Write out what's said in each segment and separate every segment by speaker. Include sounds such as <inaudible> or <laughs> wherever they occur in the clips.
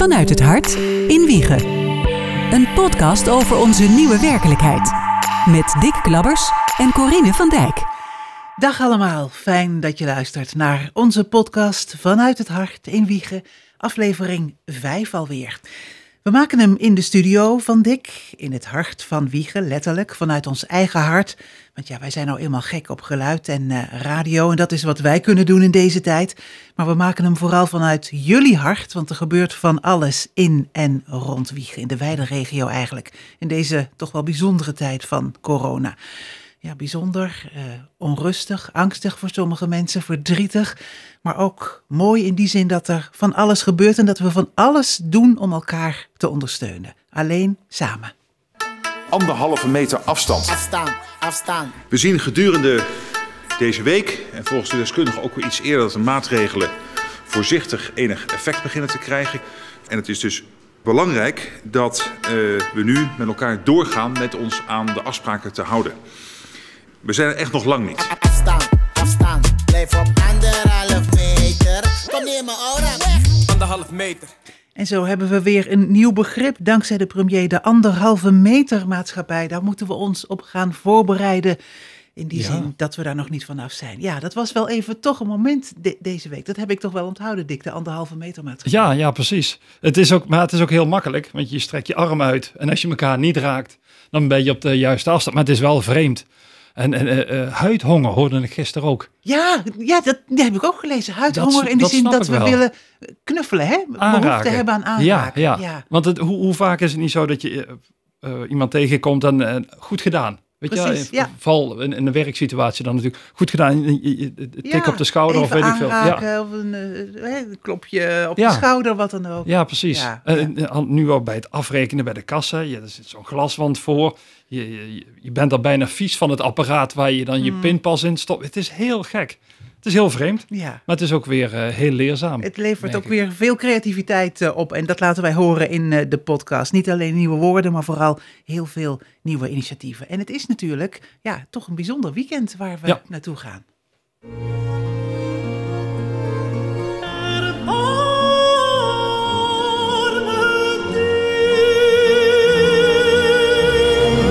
Speaker 1: Vanuit het hart in Wiegen. Een podcast over onze nieuwe werkelijkheid. Met Dick Klabbers en Corine van Dijk.
Speaker 2: Dag allemaal, fijn dat je luistert naar onze podcast Vanuit het hart in Wiegen, aflevering 5 alweer. We maken hem in de studio van Dick, in het hart van Wiegen, letterlijk, vanuit ons eigen hart. Want ja, wij zijn nou eenmaal gek op geluid en uh, radio en dat is wat wij kunnen doen in deze tijd. Maar we maken hem vooral vanuit jullie hart, want er gebeurt van alles in en rond Wiegen, in de wijde regio eigenlijk. In deze toch wel bijzondere tijd van corona ja, bijzonder, uh, onrustig, angstig voor sommige mensen, verdrietig. Maar ook mooi in die zin dat er van alles gebeurt en dat we van alles doen om elkaar te ondersteunen. Alleen samen.
Speaker 3: Anderhalve meter afstand.
Speaker 4: Afstaan, afstaan.
Speaker 3: We zien gedurende deze week, en volgens de deskundigen ook weer iets eerder, dat de maatregelen voorzichtig enig effect beginnen te krijgen. En het is dus belangrijk dat uh, we nu met elkaar doorgaan met ons aan de afspraken te houden. We zijn er echt nog lang niet.
Speaker 4: Afstaan, afstaan. Blijf op anderhalf meter. Kom neer mijn aura weg.
Speaker 5: Anderhalf meter.
Speaker 2: En zo hebben we weer een nieuw begrip dankzij de premier, de anderhalve meter maatschappij. Daar moeten we ons op gaan voorbereiden. In die
Speaker 6: Ja.
Speaker 2: zin dat we daar nog niet vanaf zijn. Ja, dat was wel even toch een moment de- deze week. Dat heb ik toch wel onthouden, Dick, de anderhalve meter maatschappij.
Speaker 6: Ja, ja, precies. Het is ook, maar het is ook heel makkelijk, want je strekt je arm uit. En als je elkaar niet raakt, dan ben je op de juiste afstand. Maar het is wel vreemd. En, en eh, eh, huidhonger hoorde ik gisteren ook.
Speaker 2: Ja, ja dat, die heb ik ook gelezen. Huidhonger
Speaker 6: Dat-
Speaker 2: in de zin dat we
Speaker 6: wel.
Speaker 2: willen knuffelen, hè? Behoefte
Speaker 6: Aanraken.
Speaker 2: hebben aan
Speaker 6: Ja,
Speaker 2: aanraken.
Speaker 6: ja. Want het, hoe, hoe vaak is het niet zo dat je eh, iemand tegenkomt en goed gedaan? Weet
Speaker 2: Precies,
Speaker 6: je,
Speaker 2: ja.
Speaker 6: val in, in een werksituatie dan natuurlijk goed gedaan. Je- je- je- Tik
Speaker 2: Ja,
Speaker 6: op de schouder of weet ik veel. Ja,
Speaker 2: Of een, eh, een klopje op
Speaker 6: Ja.
Speaker 2: de schouder, wat dan ook.
Speaker 6: ja, precies. En, nu ook bij het afrekenen bij de kassa. Ja, er zit zo'n glaswand voor. Je, je, je bent er bijna vies van het apparaat waar je dan
Speaker 2: Hmm.
Speaker 6: je pinpas in stopt. Het is heel gek. Het is heel vreemd.
Speaker 2: Ja.
Speaker 6: Maar het is ook weer eh, heel leerzaam.
Speaker 2: Het levert ook
Speaker 6: ik.
Speaker 2: weer veel creativiteit eh, op. En dat laten wij horen in eh, de podcast. Niet alleen nieuwe woorden, maar vooral heel veel nieuwe initiatieven. En het is natuurlijk ja, toch een bijzonder weekend waar we
Speaker 6: Ja.
Speaker 2: naartoe gaan.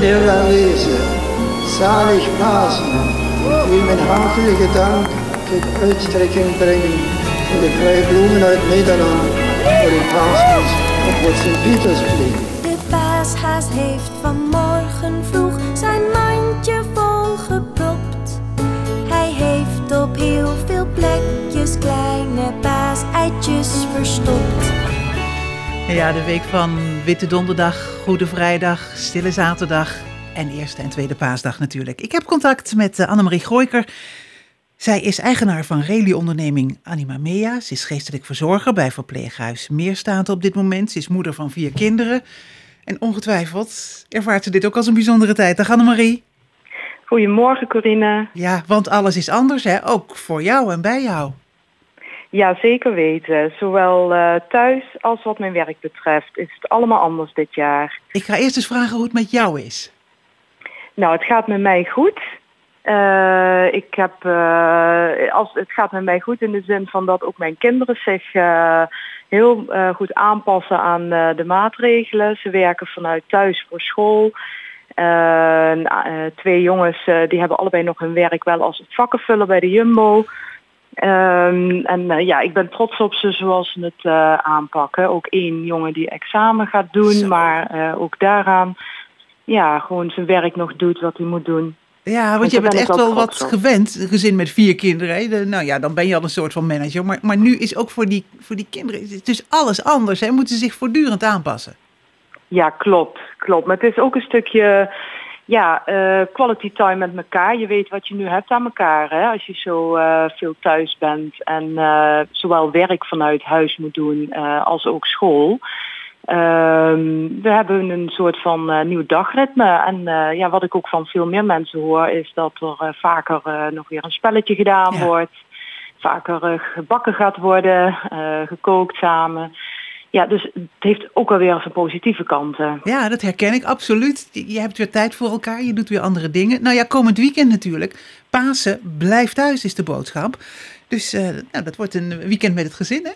Speaker 7: der aanwezig, zalig Pasen, wil mijn hartelijke dank tot uitstrekking brengen voor de vrije bloemen uit Nederland voor de paasmis op het Sint-Pietersplein.
Speaker 8: De paashaas heeft vanmorgen vroeg zijn mandje vol gepropt. Hij heeft op heel veel plekjes kleine paaseitjes verstopt.
Speaker 2: Ja, de week van Witte Donderdag, Goede Vrijdag, Stille Zaterdag en Eerste en Tweede Paasdag natuurlijk. Ik heb contact met eh, Annemarie Gooiker. Zij is eigenaar van Reli-onderneming Anima Mea. Ze is geestelijk verzorger bij verpleeghuis Meerstaat op dit moment. Ze is moeder van vier kinderen. En ongetwijfeld ervaart ze dit ook als een bijzondere tijd. Dag Annemarie.
Speaker 9: Goedemorgen Corine.
Speaker 2: Ja, want alles is anders hè, ook voor jou en bij jou.
Speaker 9: Ja, zeker weten. Zowel eh, thuis als wat mijn werk betreft is het allemaal anders dit jaar.
Speaker 2: Ik ga eerst eens vragen hoe het met jou is.
Speaker 9: Nou, het gaat met mij goed. Eh, ik heb, eh, als, het gaat met mij goed in de zin van dat ook mijn kinderen zich eh, heel goed aanpassen aan de maatregelen. Ze werken vanuit thuis voor school. Twee jongens die hebben allebei nog hun werk wel als vakken vullen bij de Jumbo. Ehm, en ja, ik ben trots op ze zoals ze het aanpakken. Ook één jongen die examen gaat doen,
Speaker 2: Zo.
Speaker 9: maar ook daaraan ja, gewoon zijn werk nog doet wat hij moet doen.
Speaker 2: Ja, want
Speaker 9: En
Speaker 2: je bent echt
Speaker 9: wel
Speaker 2: wat
Speaker 9: op.
Speaker 2: gewend. Een gezin met vier kinderen. hè. Nou ja, dan ben je al een soort van manager. Maar, maar nu is ook voor die, voor die kinderen is het dus alles anders. Hè? Moeten ze zich voortdurend aanpassen.
Speaker 9: Ja, klopt, klopt. Maar het is ook een stukje ja, eh, quality time met elkaar. Je weet wat je nu hebt aan elkaar. Hè? Als je zo eh, veel thuis bent en eh, zowel werk vanuit huis moet doen als ook school. Ehm, we hebben een soort van eh, nieuw dagritme. En eh, ja, wat ik ook van veel meer mensen hoor, is dat er eh, vaker nog weer een spelletje gedaan
Speaker 2: Ja.
Speaker 9: wordt. Vaker gebakken gaat worden, gekookt samen. Ja, dus het heeft ook alweer zijn positieve kanten.
Speaker 2: Ja, dat herken ik absoluut. Je hebt weer tijd voor elkaar. Je doet weer andere dingen. Nou ja, komend weekend natuurlijk. Pasen, blijf thuis is de boodschap. Dus nou, dat wordt een weekend met het gezin, hè?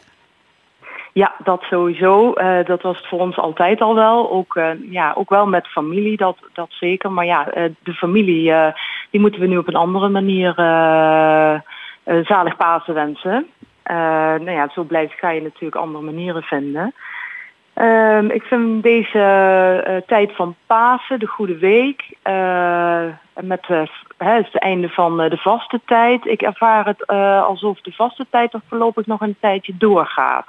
Speaker 9: Ja, dat sowieso. Eh, dat was voor ons altijd al wel. Ook, eh, ja, ook wel met familie, dat, dat zeker. Maar ja, eh, de familie, die moeten we nu op een andere manier zalig Pasen wensen. Nou ja, zo blijft ga je natuurlijk andere manieren vinden. Ehm, ik vind deze tijd van Pasen, de Goede Week, met het einde van de vaste tijd. Ik ervaar het alsof de vaste tijd nog voorlopig nog een tijdje doorgaat.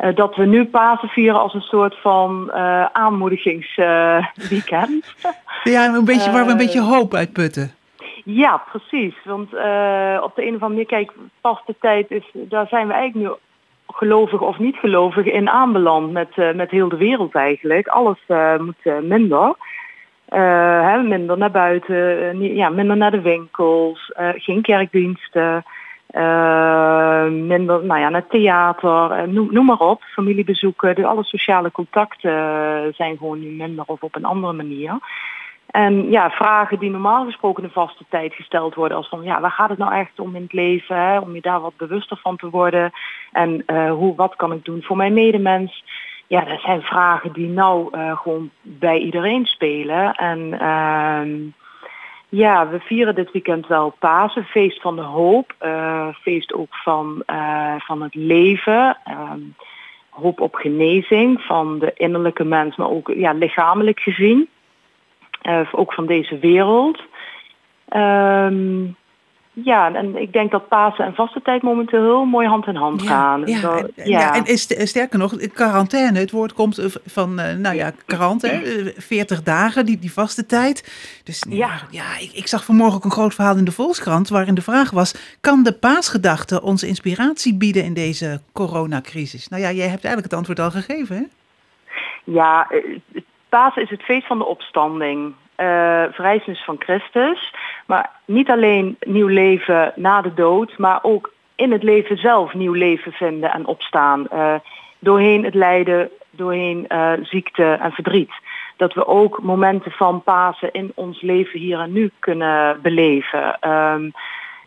Speaker 9: Eh, dat we nu Pasen vieren als een soort van eh aanmoedigingsweekend. <laughs>
Speaker 2: Ja, een beetje, waar we een
Speaker 9: Eh,
Speaker 2: beetje hoop uit putten.
Speaker 9: Ja, precies. Want eh, op de een of andere manier, kijk, vaste tijd is, daar zijn we eigenlijk nu gelovig of niet gelovig in aanbeland met, eh, met heel de wereld eigenlijk. Alles eh, moet eh, minder. Eh, hè, minder naar buiten, eh, niet- ja, minder naar de winkels, eh, geen kerkdiensten, eh, minder nou ja, naar theater, eh, noem, noem maar op, familiebezoeken, de, alle sociale contacten eh, zijn gewoon nu minder of op een andere manier. En ja, vragen die normaal gesproken de vaste tijd gesteld worden als van ja, waar gaat het nou echt om in het leven? Om je daar wat bewuster van te worden. En hoe, wat kan ik doen voor mijn medemens? Ja, dat zijn vragen die nou gewoon bij iedereen spelen. En ehm, ja, we vieren dit weekend wel Pasen, feest van de hoop, eh, feest ook van, eh, van het leven. ehm, hoop op genezing van de innerlijke mens, maar ook ja, lichamelijk gezien. Eh, ook van deze wereld. Ehm, ja, en ik denk dat Pasen en vaste tijd momenteel heel mooi hand in hand gaan.
Speaker 2: ja, en, ja. en is- sterker nog, quarantaine, het woord komt eh, van, eh, nou ja, quarante, hè, eh, 40 dagen, die, die vaste tijd. Dus ja,
Speaker 9: Ja.
Speaker 2: ja ik, ik zag vanmorgen ook een groot verhaal in de Volkskrant waarin de vraag was, kan de paasgedachte ons inspiratie bieden in deze coronacrisis? Nou ja, jij hebt eigenlijk het antwoord al gegeven, hè?
Speaker 9: Ja, het Pasen is het feest van de opstanding. eh verrijzenis van Christus. Maar niet alleen nieuw leven na de dood, maar ook in het leven zelf nieuw leven vinden en opstaan. Eh, doorheen het lijden, doorheen eh, ziekte en verdriet. Dat we ook momenten van Pasen in ons leven hier en nu kunnen beleven. Ehm,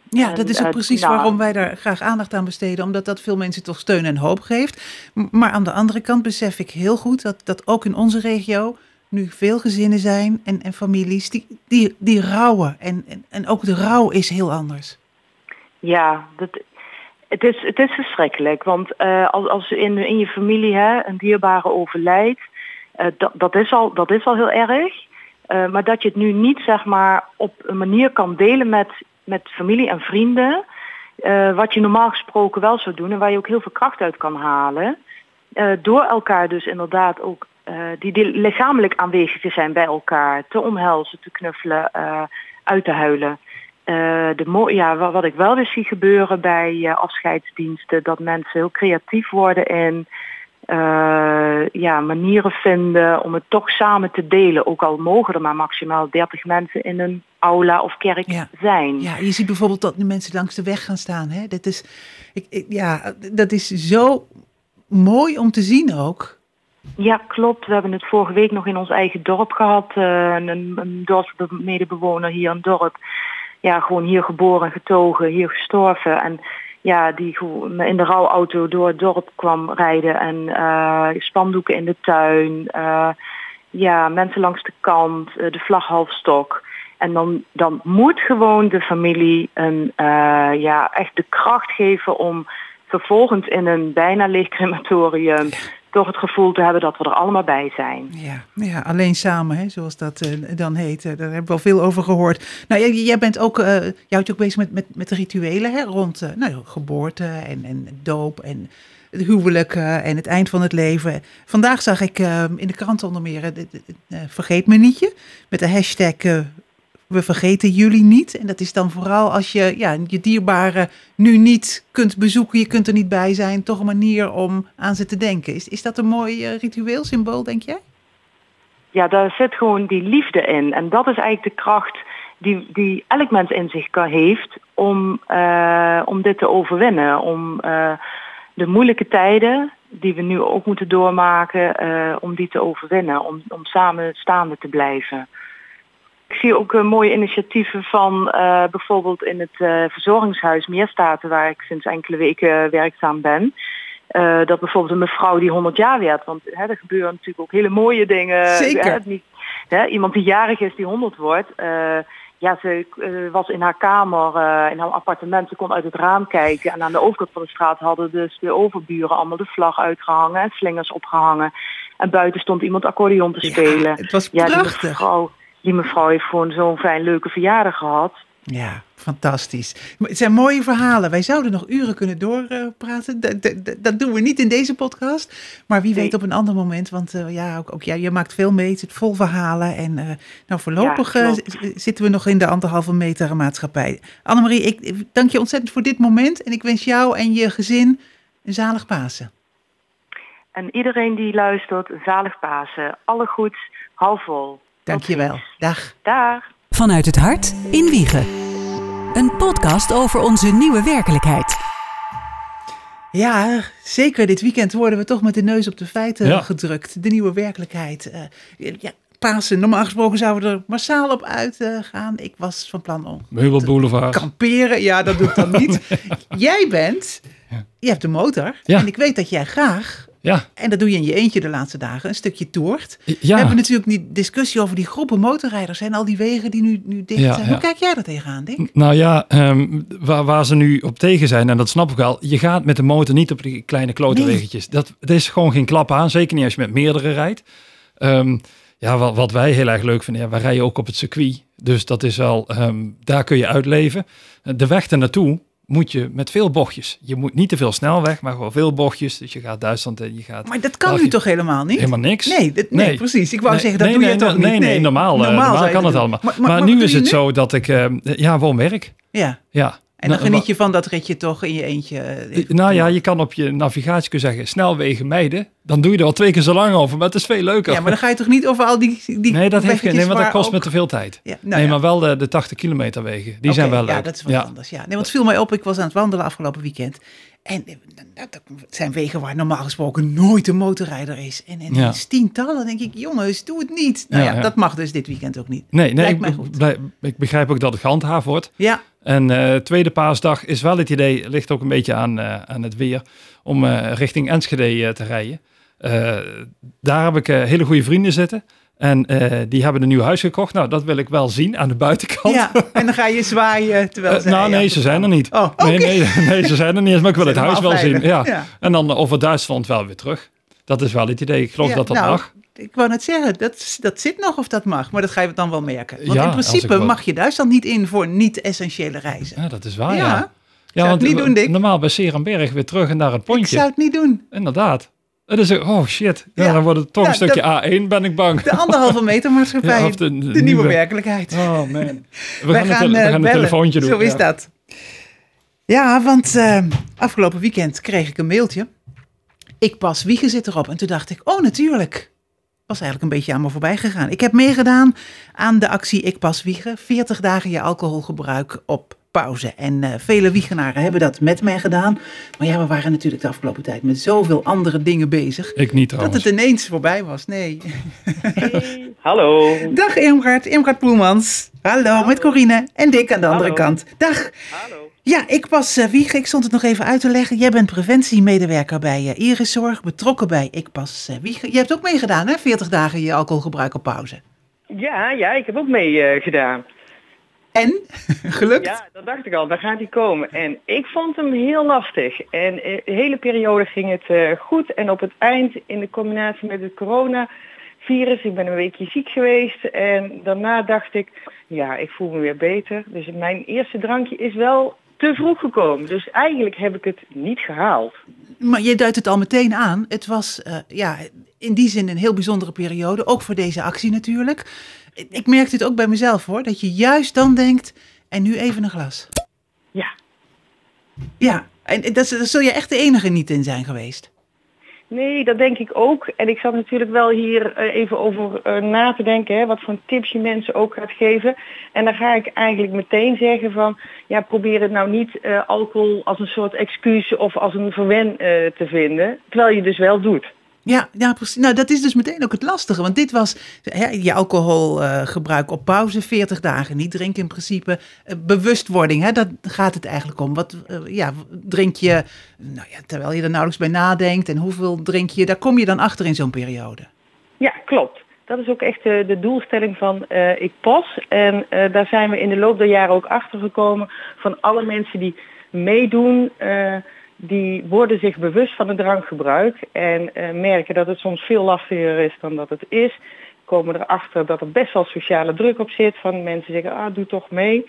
Speaker 2: Ja,
Speaker 9: En,
Speaker 2: dat is ook
Speaker 9: eh,
Speaker 2: precies
Speaker 9: nou-
Speaker 2: waarom wij daar graag aandacht aan besteden. Omdat dat veel mensen toch steun en hoop geeft. Maar aan de andere kant besef ik heel goed dat, dat ook in onze regio nu veel gezinnen zijn en, en families die, die, die rouwen. En, en, en ook de rouw is heel anders.
Speaker 9: Ja, dat, het, is, het is verschrikkelijk. Want eh, als, als in, in je familie hè, een dierbare overlijdt, eh, dat, dat, is al, dat is al heel erg. Eh, maar dat je het nu niet zeg maar, op een manier kan delen met, met familie en vrienden. wat je normaal gesproken wel zou doen en waar je ook heel veel kracht uit kan halen. door elkaar dus inderdaad ook, die, die lichamelijk aanwezig te zijn bij elkaar, te omhelzen, te knuffelen, eh, uit te huilen. Eh, de ja, wa- wat ik wel weer zie gebeuren bij eh, afscheidsdiensten, dat mensen heel creatief worden in eh, ja, manieren vinden om het toch samen te delen. Ook al mogen er maar maximaal 30 mensen in een aula of kerk
Speaker 2: Ja.
Speaker 9: zijn.
Speaker 2: Ja, je ziet bijvoorbeeld dat nu mensen langs de weg gaan staan. Hè? Dat, is, ik, ik- ja, dat is zo mooi om te zien ook.
Speaker 9: Ja, klopt. We hebben het vorige week nog in ons eigen dorp gehad. eh, een, een dorpsmedebewoner hier in het dorp. Ja, gewoon hier geboren, getogen, hier gestorven. En ja, die in de rouwauto door het dorp kwam rijden. En eh, spandoeken in de tuin. eh, ja, mensen langs de kant, de vlaghalfstok. En dan, dan moet gewoon de familie een, ja, echt de kracht geven om vervolgens in een bijna leeg crematorium toch het gevoel te hebben dat we er allemaal bij zijn.
Speaker 2: Ja, ja alleen samen, hè, zoals dat eh, dan heet. Eh, daar hebben we al veel over gehoord. Nou, jij, jij bent ook, eh jij houdt je ook bezig met, met, met de rituelen hè, rond nou, geboorte en, en doop en het huwelijk en het eind van het leven. Vandaag zag ik in de krant onder meer vergeet me nietje met de hashtag we vergeten jullie niet. En dat is dan vooral als je ja, je dierbaren nu niet kunt bezoeken, je kunt er niet bij zijn, toch een manier om aan ze te denken. Is, is dat een mooi uh, ritueel symbool, denk jij?
Speaker 9: Ja, daar zit gewoon die liefde in. En dat is eigenlijk de kracht die, die elk mens in zich heeft om, uh, om dit te overwinnen. Om uh, de moeilijke tijden die we nu ook moeten doormaken, om die te overwinnen. Om, om samen staande te blijven. Ik zie ook uh, mooie initiatieven van uh, bijvoorbeeld in het uh, verzorgingshuis Meerstaten, waar ik sinds enkele weken werkzaam ben.
Speaker 10: eh, dat bijvoorbeeld een mevrouw die 100 jaar werd, want hè, er gebeuren natuurlijk ook hele mooie dingen.
Speaker 2: Zeker.
Speaker 10: Hè, niet, hè, iemand die jarig is die 100 wordt. eh, ja, ze eh, was in haar kamer, eh, in haar appartement, ze kon uit het raam kijken. En aan de overkant van de straat hadden dus de overburen allemaal de vlag uitgehangen en slingers opgehangen. En buiten stond iemand accordeon te spelen.
Speaker 2: het was
Speaker 10: ja, die
Speaker 2: prachtig.
Speaker 10: mevrouw, die mevrouw heeft gewoon zo'n fijn leuke verjaardag gehad.
Speaker 2: Ja, fantastisch. Het zijn mooie verhalen. Wij zouden nog uren kunnen doorpraten. Dat, dat, doen we niet in deze podcast. Maar wie weet op een ander moment. Want eh, ja, ook, ook jij, je maakt veel mee. Het zit vol verhalen. En eh, nou, voorlopig
Speaker 10: Ja,
Speaker 2: eh, zitten we nog in de anderhalve meter maatschappij. Annemarie, ik ik dank je ontzettend voor dit moment. En ik wens jou en je gezin een zalig Pasen.
Speaker 10: En iedereen die luistert, zalig Pasen. Alle goeds, hou vol. Tot
Speaker 2: Dank je wel.
Speaker 10: ziens.
Speaker 2: Dag.
Speaker 10: Dag.
Speaker 1: Vanuit het hart in Wiegen. Een podcast over onze nieuwe werkelijkheid.
Speaker 2: Ja, zeker. Dit weekend worden we toch met de neus op de feiten
Speaker 6: Ja.
Speaker 2: gedrukt. De nieuwe werkelijkheid. Eh, ja, Pasen, normaal gesproken zouden we er massaal op uitgaan. ik was van plan om
Speaker 6: Meubelboulevard.
Speaker 2: kamperen. Ja, dat doe ik dan niet. <laughs> Jij bent, je hebt een motor.
Speaker 6: Ja.
Speaker 2: En ik weet dat jij graag,
Speaker 6: Ja,
Speaker 2: en dat doe je in je eentje de laatste dagen, een stukje toert. We
Speaker 6: ja.
Speaker 2: hebben natuurlijk die discussie over die groepen motorrijders en al die wegen die nu, nu dicht
Speaker 6: Ja,
Speaker 2: zijn.
Speaker 6: ja.
Speaker 2: Hoe kijk jij daar tegenaan, Dick?
Speaker 6: Nou ja, ehm, waar, waar ze nu op tegen zijn, en dat snap ik wel. Je gaat met de motor niet op die kleine klote
Speaker 2: Nee.
Speaker 6: weggetjes. Dat, dat is gewoon geen klap aan. Zeker niet als je met meerdere rijdt. Ehm, ja, wat, wat wij heel erg leuk vinden, ja, wij rijden ook op het circuit. Dus dat is wel, ehm, daar kun je uitleven. De weg ernaartoe moet je met veel bochtjes. Je moet niet te veel snelweg, maar gewoon veel bochtjes. Dus je gaat Duitsland en je gaat
Speaker 2: Maar dat kan
Speaker 6: België.
Speaker 2: nu toch helemaal niet?
Speaker 6: helemaal niks.
Speaker 2: Nee, nee,
Speaker 6: Nee.
Speaker 2: precies. Ik wou
Speaker 6: Nee,
Speaker 2: zeggen, dat
Speaker 6: nee,
Speaker 2: doe je
Speaker 6: nee,
Speaker 2: toch
Speaker 6: nee,
Speaker 2: niet?
Speaker 6: Nee, normaal, eh, normaal,
Speaker 2: je
Speaker 6: kan het
Speaker 2: doen.
Speaker 6: allemaal. Maar,
Speaker 2: maar
Speaker 6: nu is het zo dat ik, eh, ja, woonwerk.
Speaker 2: Ja,
Speaker 6: Ja.
Speaker 2: En dan
Speaker 6: Nou,
Speaker 2: geniet je van dat ritje toch in je eentje. eh,
Speaker 6: Nou ja, je kan op je navigatie kunnen zeggen snelwegen mijden. Dan doe je er al twee keer zo lang over, maar het is veel leuker.
Speaker 2: Ja, maar dan ga je toch niet over al die, die
Speaker 6: nee, dat heeft geen, nee, want dat kost me
Speaker 2: ook-
Speaker 6: te veel tijd.
Speaker 2: Ja, nou
Speaker 6: nee,
Speaker 2: ja.
Speaker 6: maar wel de, de 80 kilometer wegen. Die zijn wel leuk.
Speaker 2: Ja, dat is wat anders. Ja. Nee, want het viel mij op, ik was aan het wandelen afgelopen weekend. En eh, dat dat zijn wegen waar normaal gesproken nooit een motorrijder is. En, en
Speaker 6: Ja.
Speaker 2: tientallen denk ik, jongens, doe het niet. Nou ja, dat mag dus dit weekend ook niet.
Speaker 6: Nee, nee ik,
Speaker 2: goed.
Speaker 6: ik begrijp ook dat het gehandhaafd wordt.
Speaker 2: Ja,
Speaker 6: En eh, tweede paasdag is wel het idee, ligt ook een beetje aan, eh, aan het weer, om richting Enschede te rijden. Daar heb ik hele goede vrienden zitten. En eh, die hebben een nieuw huis gekocht. Nou, dat wil ik wel zien aan de buitenkant.
Speaker 2: ja, <laughs> en dan ga je zwaaien terwijl
Speaker 6: Eh,
Speaker 2: ze...
Speaker 6: nou, nee, ze zijn er niet.
Speaker 2: Oh,
Speaker 6: nee, nee, nee, ze zijn er niet eens, maar ik wil het huis wel zien. Ja. En dan eh, over Duitsland wel weer terug. Dat is wel het idee. Ik geloof
Speaker 2: Ja,
Speaker 6: dat dat
Speaker 2: nou,
Speaker 6: mag.
Speaker 2: Ik wou net zeggen, dat, dat zit nog of dat mag. Maar dat ga je dan wel merken. Want
Speaker 6: Ja,
Speaker 2: in principe
Speaker 6: ik
Speaker 2: mag je Duitsland niet in voor niet-essentiële reizen.
Speaker 6: Ja, dat is waar,
Speaker 2: Ja,
Speaker 6: ja.
Speaker 2: zou
Speaker 6: Ja,
Speaker 2: het
Speaker 6: want
Speaker 2: niet
Speaker 6: eh,
Speaker 2: doen, Dick.
Speaker 6: normaal bij Serenberg weer terug en naar het
Speaker 2: Ik
Speaker 6: pontje.
Speaker 2: zou het niet doen.
Speaker 6: Inderdaad. Het is, oh shit. Ja,
Speaker 2: Ja.
Speaker 6: dan wordt het toch
Speaker 2: Ja,
Speaker 6: een stukje A1, ben ik bang.
Speaker 2: De anderhalve <laughs> meter maatschappij. De,
Speaker 6: de- de
Speaker 2: nieuwe,
Speaker 6: nieuwe.
Speaker 2: werkelijkheid.
Speaker 6: Oh man. <laughs> We
Speaker 2: Wij
Speaker 6: gaan, we
Speaker 2: eh,
Speaker 6: gaan een telefoontje doen.
Speaker 2: Zo is dat. Ja, want eh, afgelopen weekend kreeg ik een mailtje. Ik pas Wiegen zit erop. En toen dacht ik, oh natuurlijk. Was eigenlijk een beetje aan me voorbij gegaan. Ik heb meegedaan aan de actie Ik pas Wiegen. 40 dagen je alcoholgebruik op pauze. En eh, vele Wiegenaren hebben dat met mij gedaan. Maar ja, we waren natuurlijk de afgelopen tijd met zoveel andere dingen bezig.
Speaker 6: Ik niet
Speaker 2: Dat
Speaker 6: trouwens.
Speaker 2: het ineens voorbij was. Nee. <laughs>
Speaker 11: Hallo.
Speaker 2: Dag Irmgard, Irmgard Poelmans. Hallo, met Corine en Dick aan de andere
Speaker 11: Hallo.
Speaker 2: kant. Dag.
Speaker 11: Hallo.
Speaker 2: Ja, ik pas uh, Wieg. Ik stond het nog even uit te leggen. Jij bent preventiemedewerker bij uh, Iriszorg, betrokken bij Ik pas uh, Wieg. Je hebt ook meegedaan, hè? 40 dagen je alcoholgebruik op pauze.
Speaker 11: Ja, ja, ik heb ook mee eh, gedaan.
Speaker 2: En? <laughs> Gelukt?
Speaker 11: Ja, dat dacht ik al. Daar gaat hij komen. En ik vond hem heel lastig. En eh, de hele periode ging het eh, goed. En op het eind, in de combinatie met het coronavirus, ik ben een weekje ziek geweest. En daarna dacht ik, ja, ik voel me weer beter. Dus mijn eerste drankje is wel te vroeg gekomen. Dus eigenlijk heb ik het niet gehaald.
Speaker 2: Maar je duidt het al meteen aan. Het was uh, ja, in die zin een heel bijzondere periode. Ook voor deze actie natuurlijk. Ik merk dit ook bij mezelf hoor. Dat je juist dan denkt, en nu even een glas.
Speaker 11: Ja.
Speaker 2: Ja, en dat, dat zul je echt de enige niet in zijn geweest.
Speaker 11: Nee, dat denk ik ook. En ik zat natuurlijk wel hier uh, even over uh, na te denken, hè, wat voor tips je mensen ook gaat geven. En dan ga ik eigenlijk meteen zeggen van, ja, probeer het nou niet uh, alcohol als een soort excuus of als een verwen te vinden, terwijl je dus wel doet.
Speaker 2: Ja, ja, precies. Nou, dat is dus meteen ook het lastige. Want dit was hè, je alcoholgebruik op pauze, 40 dagen niet drinken in principe. Eh, bewustwording, hè, dat gaat het eigenlijk om. Wat eh, ja, drink je, nou ja, terwijl je er nauwelijks bij nadenkt en hoeveel drink je, daar kom je dan achter in zo'n periode.
Speaker 11: Ja, klopt. Dat is ook echt de, doelstelling van eh, Ik Pas. En eh, daar zijn we in de loop der jaren ook achter gekomen van alle mensen die meedoen. eh, die worden zich bewust van het drankgebruik en eh, merken dat het soms veel lastiger is dan dat het is. Komen erachter dat er best wel sociale druk op zit. Van mensen zeggen, ah, doe toch mee.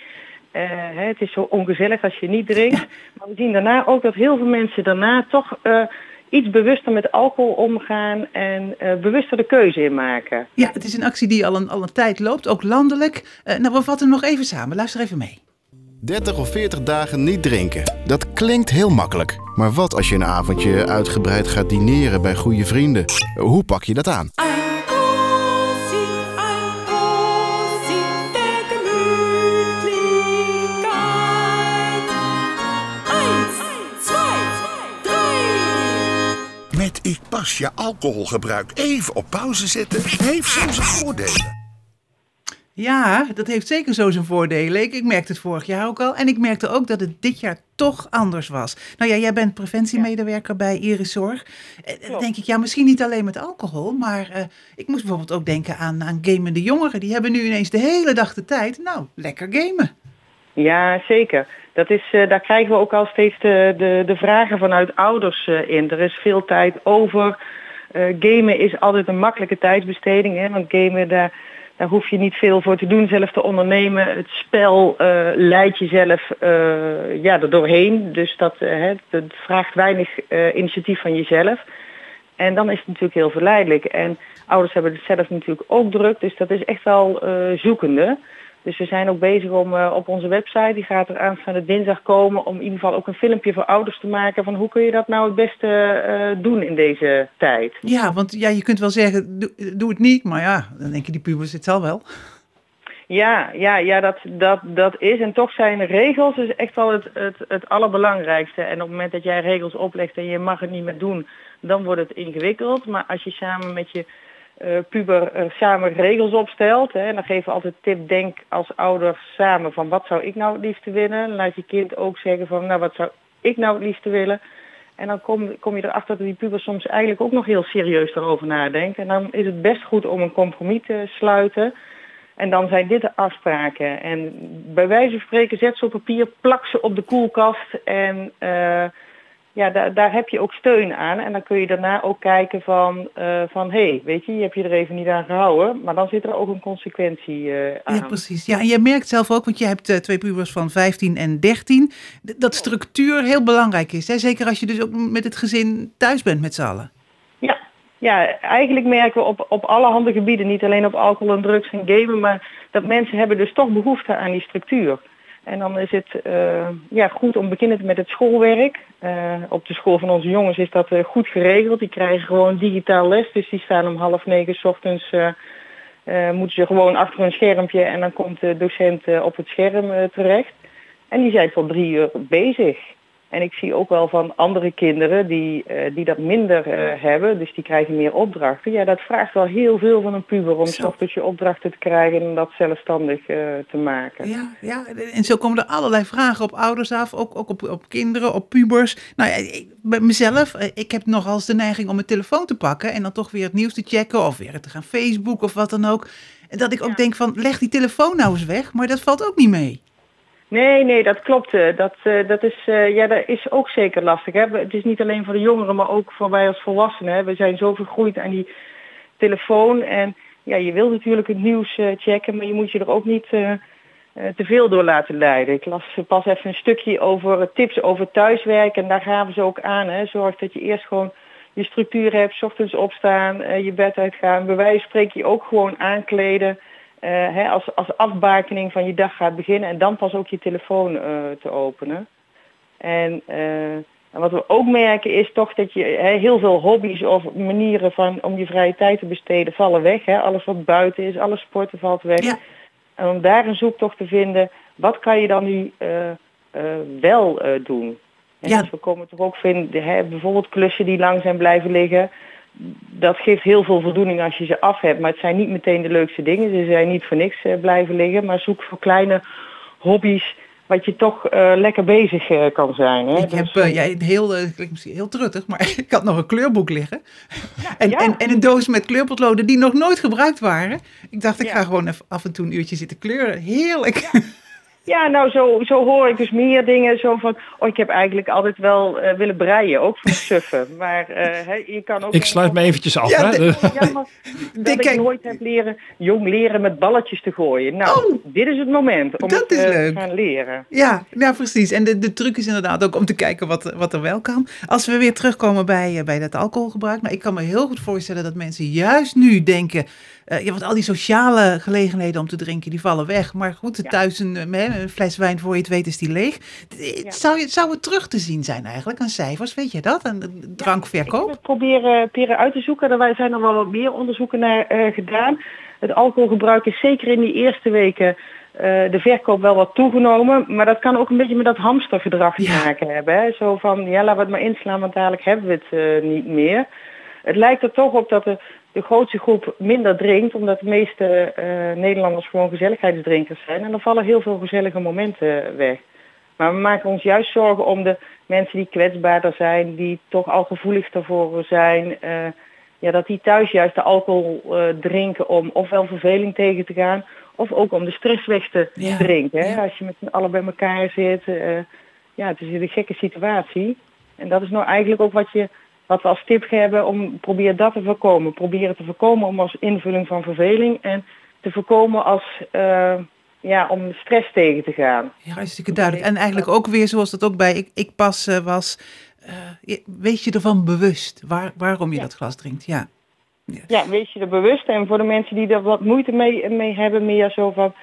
Speaker 11: Eh, hè, het is zo ongezellig als je niet drinkt. Maar we zien daarna ook dat heel veel mensen daarna toch eh, iets bewuster met alcohol omgaan en bewuster de keuze in maken.
Speaker 2: Ja, het is een actie die al een, al een tijd loopt, ook landelijk. Nou, we vatten hem nog even samen. Luister even mee.
Speaker 12: 30 of 40 dagen niet drinken. Dat klinkt heel makkelijk. Maar wat als je een avondje uitgebreid gaat dineren bij goede vrienden? Hoe pak je dat aan?
Speaker 13: Met ik pas je alcoholgebruik even op pauze zetten heeft soms voordelen.
Speaker 2: Ja, dat heeft zeker zo zijn voordelen. Ik, ik merkte het vorig jaar ook al. En ik merkte ook dat het dit jaar toch anders was. Nou ja, jij bent preventiemedewerker bij Iriszorg. Eh, Dan denk ik, ja, misschien niet alleen met alcohol. Maar eh, ik moest bijvoorbeeld ook denken aan, aan gamende jongeren. Die hebben nu ineens de hele dag de tijd. Nou, lekker gamen.
Speaker 11: Ja, zeker. Dat is, eh, daar krijgen we ook al steeds de, de, de vragen vanuit ouders eh, in. Er is veel tijd over. Eh, gamen is altijd een makkelijke tijdsbesteding. Hè? Want gamen, daar, daar hoef je niet veel voor te doen, zelf te ondernemen. Het spel eh, leidt jezelf eh ja, er doorheen. Dus dat, eh, dat vraagt weinig initiatief van jezelf. En dan is het natuurlijk heel verleidelijk. En ouders hebben het zelf natuurlijk ook druk. Dus dat is echt wel zoekende. Dus we zijn ook bezig om eh, op onze website, die gaat er aanstaande dinsdag komen, om in ieder geval ook een filmpje voor ouders te maken van hoe kun je dat nou het beste eh, doen in deze tijd.
Speaker 2: Ja, want ja, je kunt wel zeggen, doe, doe het niet. Maar ja, dan denk je, die pubers, het zal wel.
Speaker 11: Ja, ja, ja dat, dat, dat is. En toch zijn regels dus echt wel het, het, het allerbelangrijkste. En op het moment dat jij regels oplegt en je mag het niet meer doen, dan wordt het ingewikkeld. Maar als je samen met je puber eh, samen regels opstelt, hè, en dan geven we altijd tip, denk als ouder samen van wat zou ik nou het liefste willen. Laat je kind ook zeggen van nou wat zou ik nou het liefste willen. En dan kom, kom je erachter dat die puber soms eigenlijk ook nog heel serieus erover nadenkt. En dan is het best goed om een compromis te sluiten. En dan zijn dit de afspraken. En bij wijze van spreken zet ze op papier, plak ze op de koelkast. En eh, ja, daar, daar heb je ook steun aan. En dan kun je daarna ook kijken van, eh, van hé, hey, weet je, je hebt je er even niet aan gehouden. Maar dan zit er ook een consequentie eh, aan.
Speaker 2: Ja, precies. Ja, en je merkt zelf ook, want je hebt eh, twee pubers van 15 en 13, d- dat structuur heel belangrijk is. Hè? Zeker als je dus ook met het gezin thuis bent met z'n allen.
Speaker 11: Ja, ja, eigenlijk merken we op, op allerhande gebieden, niet alleen op alcohol en drugs en gamen, maar dat mensen hebben dus toch behoefte aan die structuur. En dan is het eh, ja, goed om beginnen met het schoolwerk. Eh, op de school van onze jongens is dat eh, goed geregeld. Die krijgen gewoon digitaal les, dus die staan om half negen 's ochtends. moeten ze gewoon achter een schermpje en dan komt de docent op het scherm terecht. En die zijn tot drie uur bezig. En ik zie ook wel van andere kinderen die, eh, die dat minder eh, hebben, dus die krijgen meer opdrachten. Ja, dat vraagt wel heel veel van een puber om 's ochtends je opdrachten te krijgen en dat zelfstandig eh, te maken.
Speaker 2: Ja, ja, en zo komen er allerlei vragen op ouders af, ook, ook op, op kinderen, op pubers. Nou ja, ik, bij mezelf, ik heb nogal eens de neiging om mijn telefoon te pakken en dan toch weer het nieuws te checken of weer te gaan Facebook of wat dan ook. En dat ik ook denk van, leg die telefoon nou eens weg, maar dat valt ook niet mee.
Speaker 11: Nee, nee, dat klopt. eh, Dat, eh, dat, is, eh, ja, dat is ook zeker lastig. Hè. Het is niet alleen voor de jongeren, maar ook voor wij als volwassenen. We zijn zo vergroeid aan die telefoon. En ja, je wil natuurlijk het nieuws checken, maar je moet je er ook niet eh, te veel door laten leiden. Ik las pas even een stukje over tips over thuiswerken. En daar gaven ze ook aan. Hè. Zorg dat je eerst gewoon je structuur hebt, ochtends opstaan, je bed uitgaan. Bij wijze van spreken je ook gewoon aankleden. Eh, hè, als, als afbakening van je dag gaat beginnen en dan pas ook je telefoon eh, te openen. En, eh, en wat we ook merken is toch dat je hè, heel veel hobby's of manieren van om je vrije tijd te besteden vallen weg. Hè. Alles wat buiten is, alle sporten valt weg. En om daar een zoektocht te vinden, wat kan je dan nu wel doen? En
Speaker 2: Ja.
Speaker 11: Dus we komen toch ook vinden, hè, bijvoorbeeld klussen die lang zijn blijven liggen. Dat geeft heel veel voldoening als je ze af hebt. Maar het zijn niet meteen de leukste dingen. Ze zijn niet voor niks eh, blijven liggen. Maar zoek voor kleine hobby's wat je toch eh, lekker bezig eh, kan zijn. Hè?
Speaker 2: Ik heb
Speaker 11: Dus,
Speaker 2: eh, jij, heel, klinkt misschien heel truttig, maar <laughs> ik had nog een kleurboek liggen. en, en, en een doos met kleurpotloden die nog nooit gebruikt waren. Ik dacht, ik ga gewoon even af en toe een uurtje zitten kleuren. Heerlijk.
Speaker 11: Ja, nou zo, zo hoor ik dus meer dingen. Zo van, oh ik heb eigenlijk altijd wel eh, willen breien, ook voor <laughs> suffen. Maar eh, hè, je kan ook...
Speaker 6: Ik sluit me eventjes af.
Speaker 11: Ja,
Speaker 6: hè?
Speaker 11: de- ja, maar dat ik nooit heb leren, jong leren met balletjes te gooien. Nou, dit is het moment om
Speaker 2: Oh, dat
Speaker 11: het
Speaker 2: is
Speaker 11: eh,
Speaker 2: leuk.
Speaker 11: te gaan leren.
Speaker 2: Ja, ja, precies. En de, de truc is inderdaad ook om te kijken wat, wat er wel kan. Als we weer terugkomen bij, bij dat alcoholgebruik. Nou, ik kan me heel goed voorstellen dat mensen juist nu denken... eh, ja, want al die sociale gelegenheden om te drinken, die vallen weg. Maar goed, thuis een, eh, een fles wijn, voor je het weet, is die leeg. D- Zou, je, zou het terug te zien zijn eigenlijk aan cijfers? Weet je dat? Aan de drankverkoop?
Speaker 11: We proberen, proberen uit te zoeken. Er zijn er wel wat meer onderzoeken naar eh, gedaan. Het alcoholgebruik is zeker in die eerste weken eh, de verkoop wel wat toegenomen. Maar dat kan ook een beetje met dat hamstergedrag te maken hebben. Hè? Zo van, ja, laten we het maar inslaan, want dadelijk hebben we het eh, niet meer. Het lijkt er toch op dat de, de grootste groep minder drinkt, omdat de meeste eh, Nederlanders gewoon gezelligheidsdrinkers zijn. En dan vallen heel veel gezellige momenten weg. Maar we maken ons juist zorgen om de mensen die kwetsbaarder zijn, die toch al gevoelig daarvoor zijn. eh, ja, dat die thuis juist de alcohol eh, drinken om ofwel verveling tegen te gaan, of ook om de stress weg te
Speaker 2: Ja,
Speaker 11: drinken. Hè? Als je met z'n allen bij elkaar zit. ja, het is een gekke situatie. En dat is nou eigenlijk ook wat, je, wat we als tip hebben om probeer dat te voorkomen. Probeer het te voorkomen om als invulling van verveling en te voorkomen als eh, ja, om stress tegen te gaan.
Speaker 2: Ja, hartstikke duidelijk. En eigenlijk ook weer zoals dat ook bij Ik, ik Pas eh, was. je- wees je ervan bewust waar, waarom je dat glas drinkt. Ja.
Speaker 11: Ja, wees je er bewust. En voor de mensen die er wat moeite mee, mee hebben, meer zo van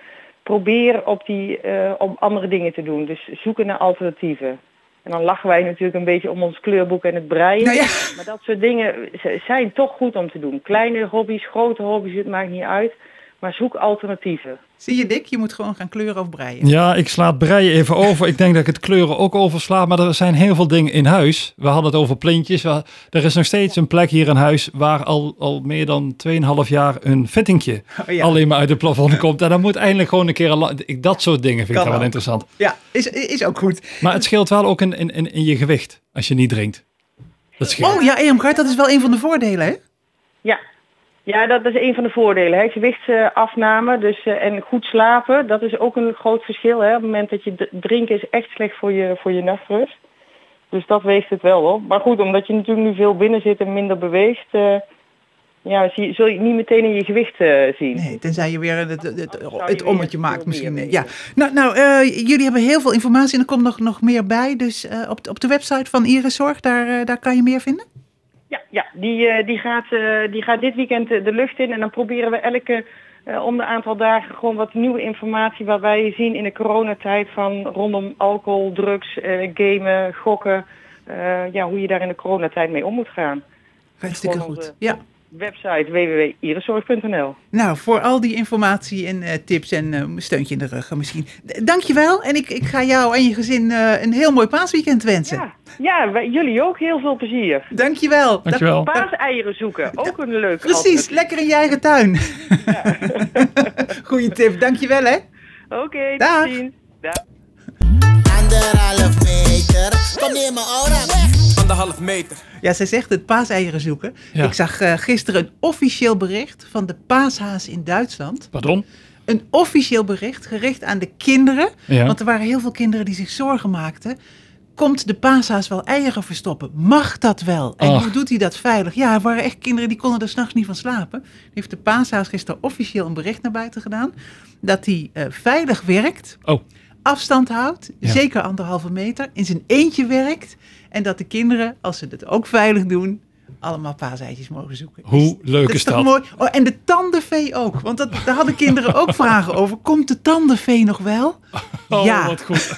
Speaker 11: probeer op die, om andere dingen te doen. Dus zoeken naar alternatieven. En dan lachen wij natuurlijk een beetje om ons kleurboek en het breien.
Speaker 2: Nou ja.
Speaker 11: Maar dat soort dingen zijn toch goed om te doen. Kleine hobby's, grote hobby's, het maakt niet uit. Maar zoek alternatieven.
Speaker 2: Zie je, Dick? Je moet gewoon gaan kleuren of breien.
Speaker 6: Ja, ik sla het breien even over. Ik denk dat ik het kleuren ook oversla. Maar er zijn heel veel dingen in huis. We hadden het over plintjes. Er is nog steeds een plek hier in huis waar al, al meer dan 2,5 jaar een fittingje <laughs>
Speaker 2: Oh ja.
Speaker 6: alleen maar uit het plafond komt. En dan moet eindelijk gewoon een keer een... Dat soort dingen vind ik
Speaker 2: Kan
Speaker 6: wel
Speaker 2: ook.
Speaker 6: interessant.
Speaker 2: Ja, is, is ook goed.
Speaker 6: Maar het scheelt wel ook in, in, in, in je gewicht als je niet drinkt. Dat scheelt.
Speaker 2: Oh ja, Eamgaard, dat is wel een van de voordelen, hè?
Speaker 11: Ja. Ja, dat is een van de voordelen. Hè. Gewichtsafname dus, eh, en goed slapen, dat is ook een groot verschil. Hè. Op het moment dat je drinken is echt slecht voor je, voor je nachtrust. Dus dat weegt het wel op. Maar goed, omdat je natuurlijk nu veel binnen zit en minder beweegt, eh, ja, zie, zul je niet meteen in je gewicht eh, zien.
Speaker 2: Nee, tenzij je weer het, het, het, ommetje maakt misschien. Ja. Nou, nou jullie hebben heel veel informatie en er komt nog, nog meer bij. Dus op, op de website van Iris Zorg, daar, daar kan je meer vinden?
Speaker 11: Ja, ja die, eh, die, gaat, eh, die gaat dit weekend eh, de lucht in en dan proberen we elke eh, om de aantal dagen gewoon wat nieuwe informatie wat wij zien in de coronatijd van rondom alcohol, drugs, gamen, gokken. ja, hoe je daar in de coronatijd mee om moet gaan.
Speaker 2: Hartstikke goed.
Speaker 11: onze
Speaker 2: Ja.
Speaker 11: Website www.iriszorg.nl
Speaker 2: Nou, voor al die informatie en eh, tips en eh, steuntje in de rug eh, misschien. Dankjewel en ik, ik ga jou en je gezin eh, een heel mooi paasweekend wensen.
Speaker 11: Ja, ja wij- jullie ook heel veel plezier.
Speaker 2: Dankjewel.
Speaker 6: Dankjewel.
Speaker 11: Paaseieren zoeken, ook een leuk
Speaker 2: Precies,
Speaker 11: alternatief.
Speaker 2: lekker in je eigen tuin. <laughs> Goeie tip, dankjewel hè.
Speaker 11: Oké,
Speaker 2: Dag.
Speaker 11: tot ziens. Dag.
Speaker 4: Meter. Kom mijn aura weg.
Speaker 5: Anderhalf meter.
Speaker 2: Ja, zij zegt het paaseieren zoeken.
Speaker 6: Ja.
Speaker 2: Ik zag eh, gisteren een officieel bericht van de paashaas in Duitsland.
Speaker 6: Pardon?
Speaker 2: Een officieel bericht gericht aan de kinderen.
Speaker 6: Ja.
Speaker 2: Want er waren heel veel kinderen die zich zorgen maakten. Komt de paashaas wel eieren verstoppen? Mag dat wel? En
Speaker 6: Ach.
Speaker 2: hoe doet hij dat veilig? Ja, er waren echt kinderen die konden er s'nachts niet van slapen. Heeft de paashaas gisteren officieel een bericht naar buiten gedaan. Dat hij eh, veilig werkt.
Speaker 6: Oh.
Speaker 2: Afstand houdt.
Speaker 6: Ja.
Speaker 2: Zeker anderhalve meter. In zijn eentje werkt. En dat de kinderen, als ze het ook veilig doen, allemaal paaseitjes mogen zoeken.
Speaker 6: Hoe leuk
Speaker 2: Dat
Speaker 6: is
Speaker 2: toch
Speaker 6: dat?
Speaker 2: mooi? Oh, en de tandenvee ook. Want dat, daar hadden kinderen ook vragen over. Komt de tandenvee nog wel? <laughs>
Speaker 6: Oh,
Speaker 2: ja.
Speaker 6: wat goed.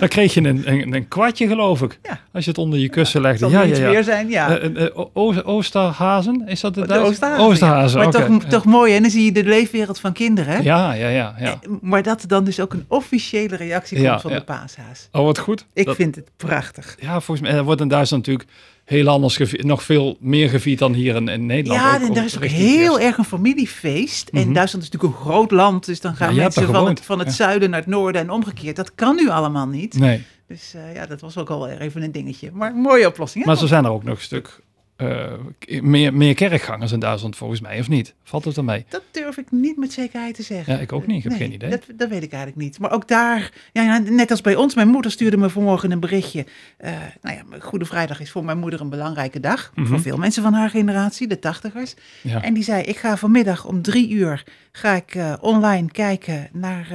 Speaker 6: Dan kreeg je een, een, een kwartje, geloof ik.
Speaker 2: Ja.
Speaker 6: Als je het onder je kussen legde. Ja,
Speaker 2: er
Speaker 6: ja, ja.
Speaker 2: weer zijn? Ja.
Speaker 6: O- o- Oosterhazen, is dat de?
Speaker 2: Oosterhazen. Maar toch, toch mooi? En dan zie je de leefwereld van kinderen. Hè?
Speaker 6: Ja, ja, ja. ja.
Speaker 2: Maar dat dan dus ook een officiële reactie komt van de paashaas.
Speaker 6: Oh, wat goed.
Speaker 2: Ik
Speaker 6: Dat-
Speaker 2: vind het prachtig.
Speaker 6: Ja, volgens mij er wordt in Duitsland natuurlijk heel anders, nog veel meer gevierd dan hier in, in Nederland.
Speaker 2: Ja,
Speaker 6: Ook-
Speaker 2: en daar is ook heel erg een familiefeest. En
Speaker 6: Mhm.
Speaker 2: Duitsland is natuurlijk een groot land, dus dan gaan
Speaker 6: Ja,
Speaker 2: mensen van het, van het
Speaker 6: ja.
Speaker 2: zuiden naar het noorden en omgekeerd. Dat kan nu allemaal niet.
Speaker 6: Nee,
Speaker 2: Dus eh, ja, dat was ook al even een dingetje. Maar een mooie oplossing. Hè?
Speaker 6: maar zo zijn er ook nog een stuk eh, meer, meer kerkgangers in Duitsland volgens mij, of niet? Valt het ermee?
Speaker 2: Dat durf ik niet met zekerheid te zeggen.
Speaker 6: Ja, ik ook niet. Ik heb
Speaker 2: Nee,
Speaker 6: geen idee.
Speaker 2: Dat, dat weet ik eigenlijk niet. Maar ook daar, ja, ja, net als bij ons, mijn moeder stuurde me vanmorgen een berichtje. Eh, nou ja, Goede Vrijdag is voor mijn moeder een belangrijke dag.
Speaker 6: Mhm.
Speaker 2: Voor veel mensen van haar generatie, de tachtigers.
Speaker 6: Ja.
Speaker 2: En die zei, ik ga vanmiddag om drie uur ga ik eh, online kijken naar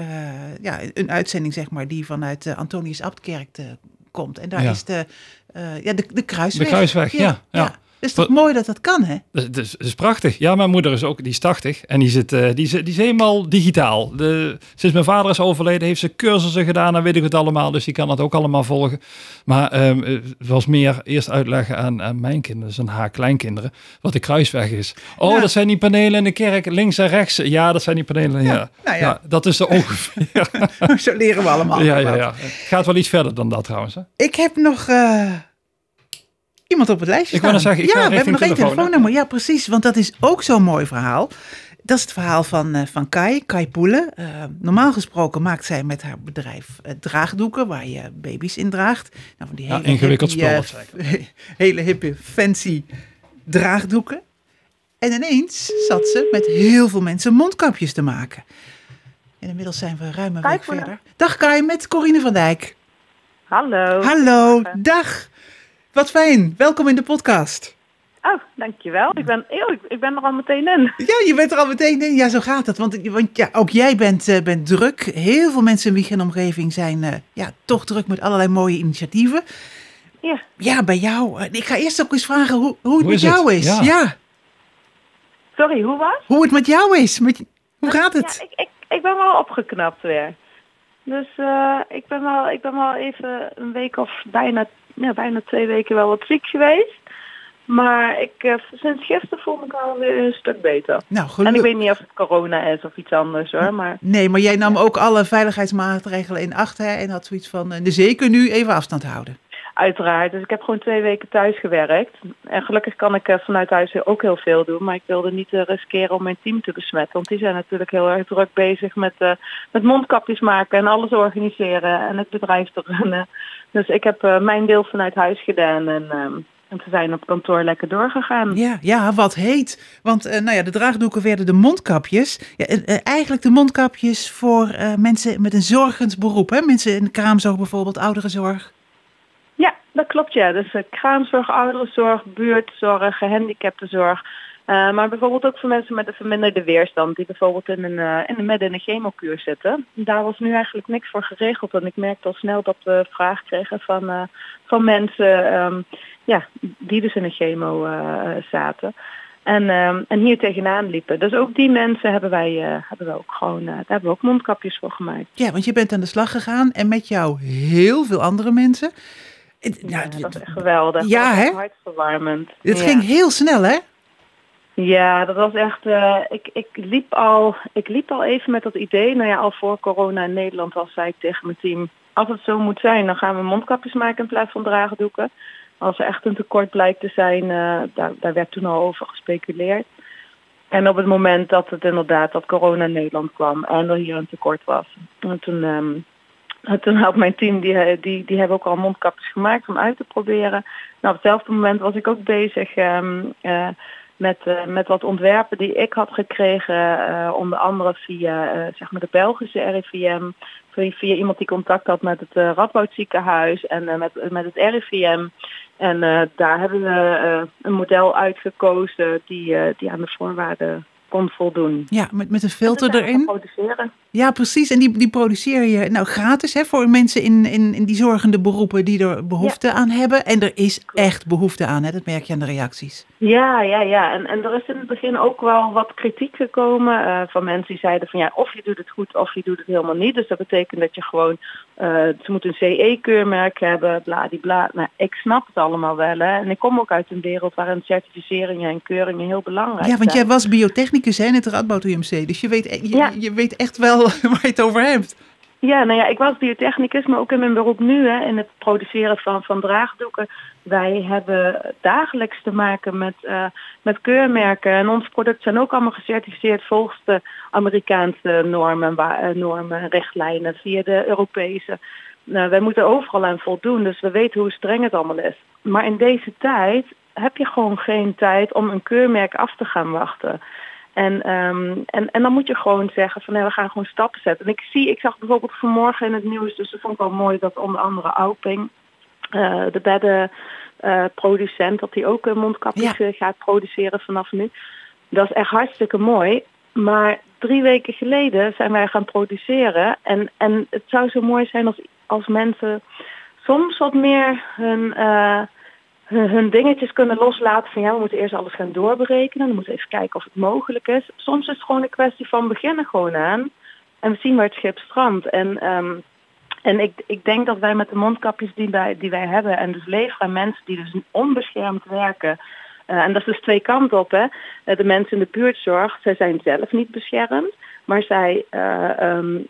Speaker 2: ja, een uitzending, zeg maar, die vanuit de Antonius Abtkerk eh, komt. En daar
Speaker 6: Ja.
Speaker 2: is de, ja, de, de kruisweg.
Speaker 6: De kruisweg, ja, ja.
Speaker 2: Dat is toch mooi dat dat kan, hè?
Speaker 6: Dat, dat is, dat is prachtig. Ja, mijn moeder is ook, die is 80 en die, zit, eh, die, is, die is helemaal digitaal. De, sinds mijn vader is overleden heeft ze cursussen gedaan en weet ik het allemaal. Dus die kan het ook allemaal volgen. Maar ehm, eh, het was meer eerst uitleggen aan, aan mijn kinderen, dus aan haar kleinkinderen, wat de kruisweg is. Oh,
Speaker 2: Ja.
Speaker 6: dat zijn die panelen in de kerk, links en rechts. Ja, dat zijn die panelen. Ja,
Speaker 2: nou ja.
Speaker 6: dat is er ongeveer. <laughs>
Speaker 2: Zo leren we allemaal.
Speaker 6: ja, ja, ja. Het gaat wel iets verder dan dat trouwens. Hè?
Speaker 2: Ik heb nog eh, iemand op het lijstje
Speaker 6: Ik
Speaker 2: staan.
Speaker 6: zeggen, ik
Speaker 2: ja, we hebben nog één telefoonnummer. Ja, precies. Want dat is ook zo'n mooi verhaal. Dat is het verhaal van, eh, van Kai, Kai Poelen. Eh, normaal gesproken maakt zij met haar bedrijf eh, draagdoeken waar je baby's in draagt. Nou, van die
Speaker 6: Ja,
Speaker 2: hele
Speaker 6: ingewikkeld
Speaker 2: hippie,
Speaker 6: spul,
Speaker 2: eh,
Speaker 6: dat <laughs>
Speaker 2: hele hippe, fancy draagdoeken. En ineens zat ze met heel veel mensen mondkapjes te maken. En inmiddels zijn we ruim een week verder. Dag Kai, met Corine van Dijk.
Speaker 10: Hallo.
Speaker 2: Hallo, dag. Wat fijn. Welkom in de podcast.
Speaker 10: Oh, dankjewel. Ik ben, eeuw, ik, ben er al meteen in.
Speaker 2: Ja, je bent er al meteen in. Ja, zo gaat het. Want, want ja, ook jij bent, eh, bent druk. Heel veel mensen in Wieg en omgeving zijn eh, ja, toch druk met allerlei mooie initiatieven.
Speaker 10: Ja.
Speaker 2: Ja, bij jou. eh, Ik ga eerst ook eens vragen hoe, hoe het
Speaker 6: Hoe
Speaker 2: met
Speaker 6: is het?
Speaker 2: jou is.
Speaker 6: Ja.
Speaker 2: Ja.
Speaker 10: Sorry, hoe was?
Speaker 2: hoe het met jou is. Met, hoe gaat het?
Speaker 10: Ja, ik, ik, ik ben wel opgeknapt weer. Dus eh, ik, ben wel, ik ben wel even een week of bijna, ja, bijna twee weken wel wat ziek geweest. Maar ik, eh, sinds gisteren voel ik me alweer een stuk beter.
Speaker 2: Nou,
Speaker 10: En
Speaker 2: gelukkig.
Speaker 10: ik weet niet of het corona is of iets anders hoor. Maar
Speaker 2: Nee, maar jij nam ook alle veiligheidsmaatregelen in acht hè, en had zoiets van, eh, zeker nu even afstand houden.
Speaker 10: Uiteraard. Dus ik heb gewoon twee weken thuis gewerkt. En gelukkig kan ik eh, vanuit huis ook heel veel doen. Maar ik wilde niet eh, riskeren om mijn team te besmetten. Want die zijn natuurlijk heel erg druk bezig met, eh, met mondkapjes maken en alles organiseren en het bedrijf te runnen. Dus ik heb mijn deel vanuit huis gedaan en, ehm, en ze zijn op kantoor lekker doorgegaan.
Speaker 2: Ja, ja, wat heet. Want nou ja, de draagdoeken werden de mondkapjes. Ja, eigenlijk de mondkapjes voor mensen met een zorgend beroep. Hè? Mensen in de kraamzorg bijvoorbeeld, ouderenzorg.
Speaker 10: Dat klopt ja. Dus eh, kraamzorg, ouderenzorg, buurtzorg, gehandicaptenzorg. Eh, maar bijvoorbeeld ook voor mensen met een verminderde weerstand, die bijvoorbeeld in een, eh, in in een chemokuur zitten. Daar was nu eigenlijk niks voor geregeld. En ik merkte al snel dat we vraag kregen van, van mensen ehm, ja, die dus in een chemo zaten. En, ehm, en hier tegenaan liepen. Dus ook die mensen hebben wij, hebben we ook gewoon, daar hebben we ook mondkapjes voor gemaakt.
Speaker 2: Ja, want je bent aan de slag gegaan en met jou heel veel andere mensen. Het-
Speaker 10: Ja,
Speaker 2: nou,
Speaker 10: dat is echt geweldig.
Speaker 2: Ja, hè?
Speaker 10: hartverwarmend.
Speaker 2: Het
Speaker 10: Ja.
Speaker 2: ging heel snel, hè?
Speaker 10: Ja, dat was echt. eh, ik, ik, liep al, ik liep al even met dat idee. Nou ja, al voor corona in Nederland was, zei ik tegen mijn team. Als het zo moet zijn, dan gaan we mondkapjes maken in plaats van draagdoeken. Als er echt een tekort blijkt te zijn, eh, daar, daar werd toen al over gespeculeerd. En op het moment dat het inderdaad dat corona in Nederland kwam en er hier een tekort was. En toen, ehm, toen had mijn team, die, eh, die, die hebben ook al mondkapjes gemaakt om uit te proberen. Nou, op hetzelfde moment was ik ook bezig ehm, eh, met, eh, met wat ontwerpen die ik had gekregen, onder andere via zeg maar de Belgische RIVM, via, iemand die contact had met het uh, Radboud ziekenhuis en met, met het RIVM. En daar hebben we een model uitgekozen die, die aan de voorwaarden kon voldoen.
Speaker 2: Ja, met, met een filter erin.
Speaker 10: Produceren.
Speaker 2: Ja, precies. En die, die produceer je nou gratis hè, voor mensen in, in, in die zorgende beroepen die er behoefte ja. aan hebben. En er is echt behoefte aan, hè? dat merk je aan de reacties.
Speaker 10: Ja, ja, ja. En, en er is in het begin ook wel wat kritiek gekomen uh, van mensen die zeiden van ja, of je doet het goed of je doet het helemaal niet. Dus dat betekent dat je gewoon, uh, ze moeten een CE-keurmerk hebben, bladibla. Nou, ik snap het allemaal wel. Hè. En ik kom ook uit een wereld waarin certificeringen en keuringen heel belangrijk
Speaker 2: Ja, want
Speaker 10: zijn.
Speaker 2: jij was biotechnicus hè, in het Radboud UMC. Dus je weet, je,
Speaker 10: ja.
Speaker 2: je weet echt wel <laughs> waar je het over hebt.
Speaker 10: Ja, nou ja, ik was biotechnicus, maar ook in mijn beroep nu, hè, in het produceren van, van draagdoeken. Wij hebben dagelijks te maken met, uh, met keurmerken. En onze producten zijn ook allemaal gecertificeerd volgens de Amerikaanse normen, uh, normen richtlijnen, via de Europese. Nou, wij moeten overal aan voldoen, dus we weten hoe streng het allemaal is. Maar in deze tijd heb je gewoon geen tijd om een keurmerk af te gaan wachten. En, um, en, en dan moet je gewoon zeggen van nee, we gaan gewoon stappen zetten. En ik zie, ik zag bijvoorbeeld vanmorgen in het nieuws, dus dat vond ik wel mooi dat onder andere Auping, uh, de beddenproducent, uh, dat hij ook mondkapjes ja. gaat produceren vanaf nu. Dat is echt hartstikke mooi. Maar drie weken geleden zijn wij gaan produceren. En, en het zou zo mooi zijn als, als mensen soms wat meer hun, uh, hun, dingetjes kunnen loslaten. Van ja, we moeten eerst alles gaan doorberekenen. Dan moeten we even kijken of het mogelijk is. Soms is het gewoon een kwestie van beginnen gewoon aan. En we zien waar het schip strandt. En, um, en ik, ik denk dat wij met de mondkapjes die wij, die wij hebben en dus leveren mensen die dus onbeschermd werken. Uh, en dat is dus twee kanten op. Hè. Uh, de mensen in de buurtzorg, zij zijn zelf niet beschermd. Maar zij, uh, um,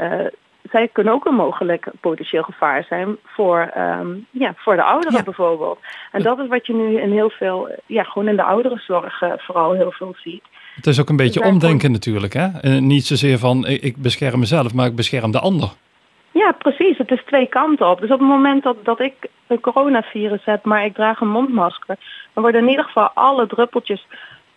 Speaker 10: zij kunnen ook een mogelijk potentieel gevaar zijn voor, um, ja, voor de ouderen ja. bijvoorbeeld. En dat is wat je nu in heel veel, ja, gewoon in de ouderenzorg vooral heel veel ziet.
Speaker 6: Het is ook een beetje omdenken natuurlijk. Hè? En niet zozeer van ik bescherm mezelf, maar ik bescherm de ander.
Speaker 10: Ja, precies. Het is twee kanten op. Dus op het moment dat, dat ik een coronavirus heb, maar ik draag een mondmasker, dan worden in ieder geval alle druppeltjes